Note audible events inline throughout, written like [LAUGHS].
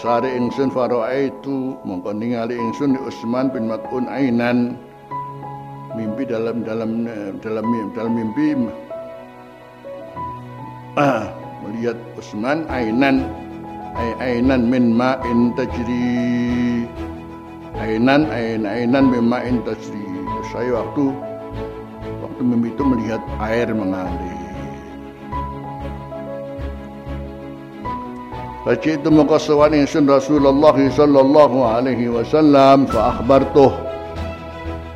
sare ingsun itu mongko ningali ingsun Utsman bin Mat'un ainan. Mimpi dalam dalam dalam dalam mimpi. Ah, melihat Utsman ainan. Ainan min ma'in tajri. Ainan ain ainan min ma'in tajri. Saya waktu waktu mimpi itu melihat air mengalir Fajitu maqasawan insun Rasulullah sallallahu alaihi wasallam fa akhbartuh.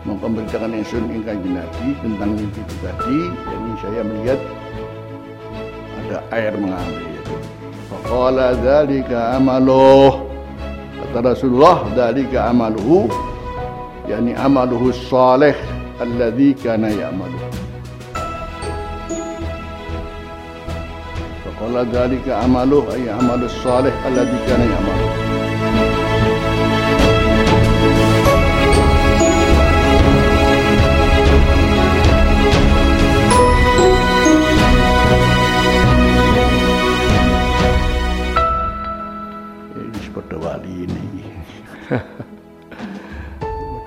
Memberitakan insun ingkang Nabi tentang mimpi itu tadi yakni saya melihat ada air mengalir. Faqala dzalika amaluh. Kata Rasulullah dzalika amaluhu yakni amaluhu salih alladzi kana ya'maluhu wala dalika amaluh ay amalus salih alladhi kana eh, wali ini. [LAUGHS]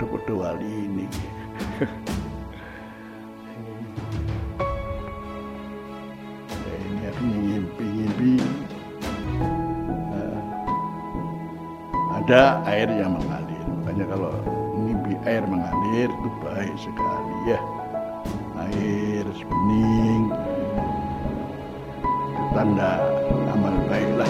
Padha-padha wali. [LAUGHS] ada air yang mengalir. Makanya kalau mimpi air mengalir itu baik sekali ya. Air bening tanda amal baiklah.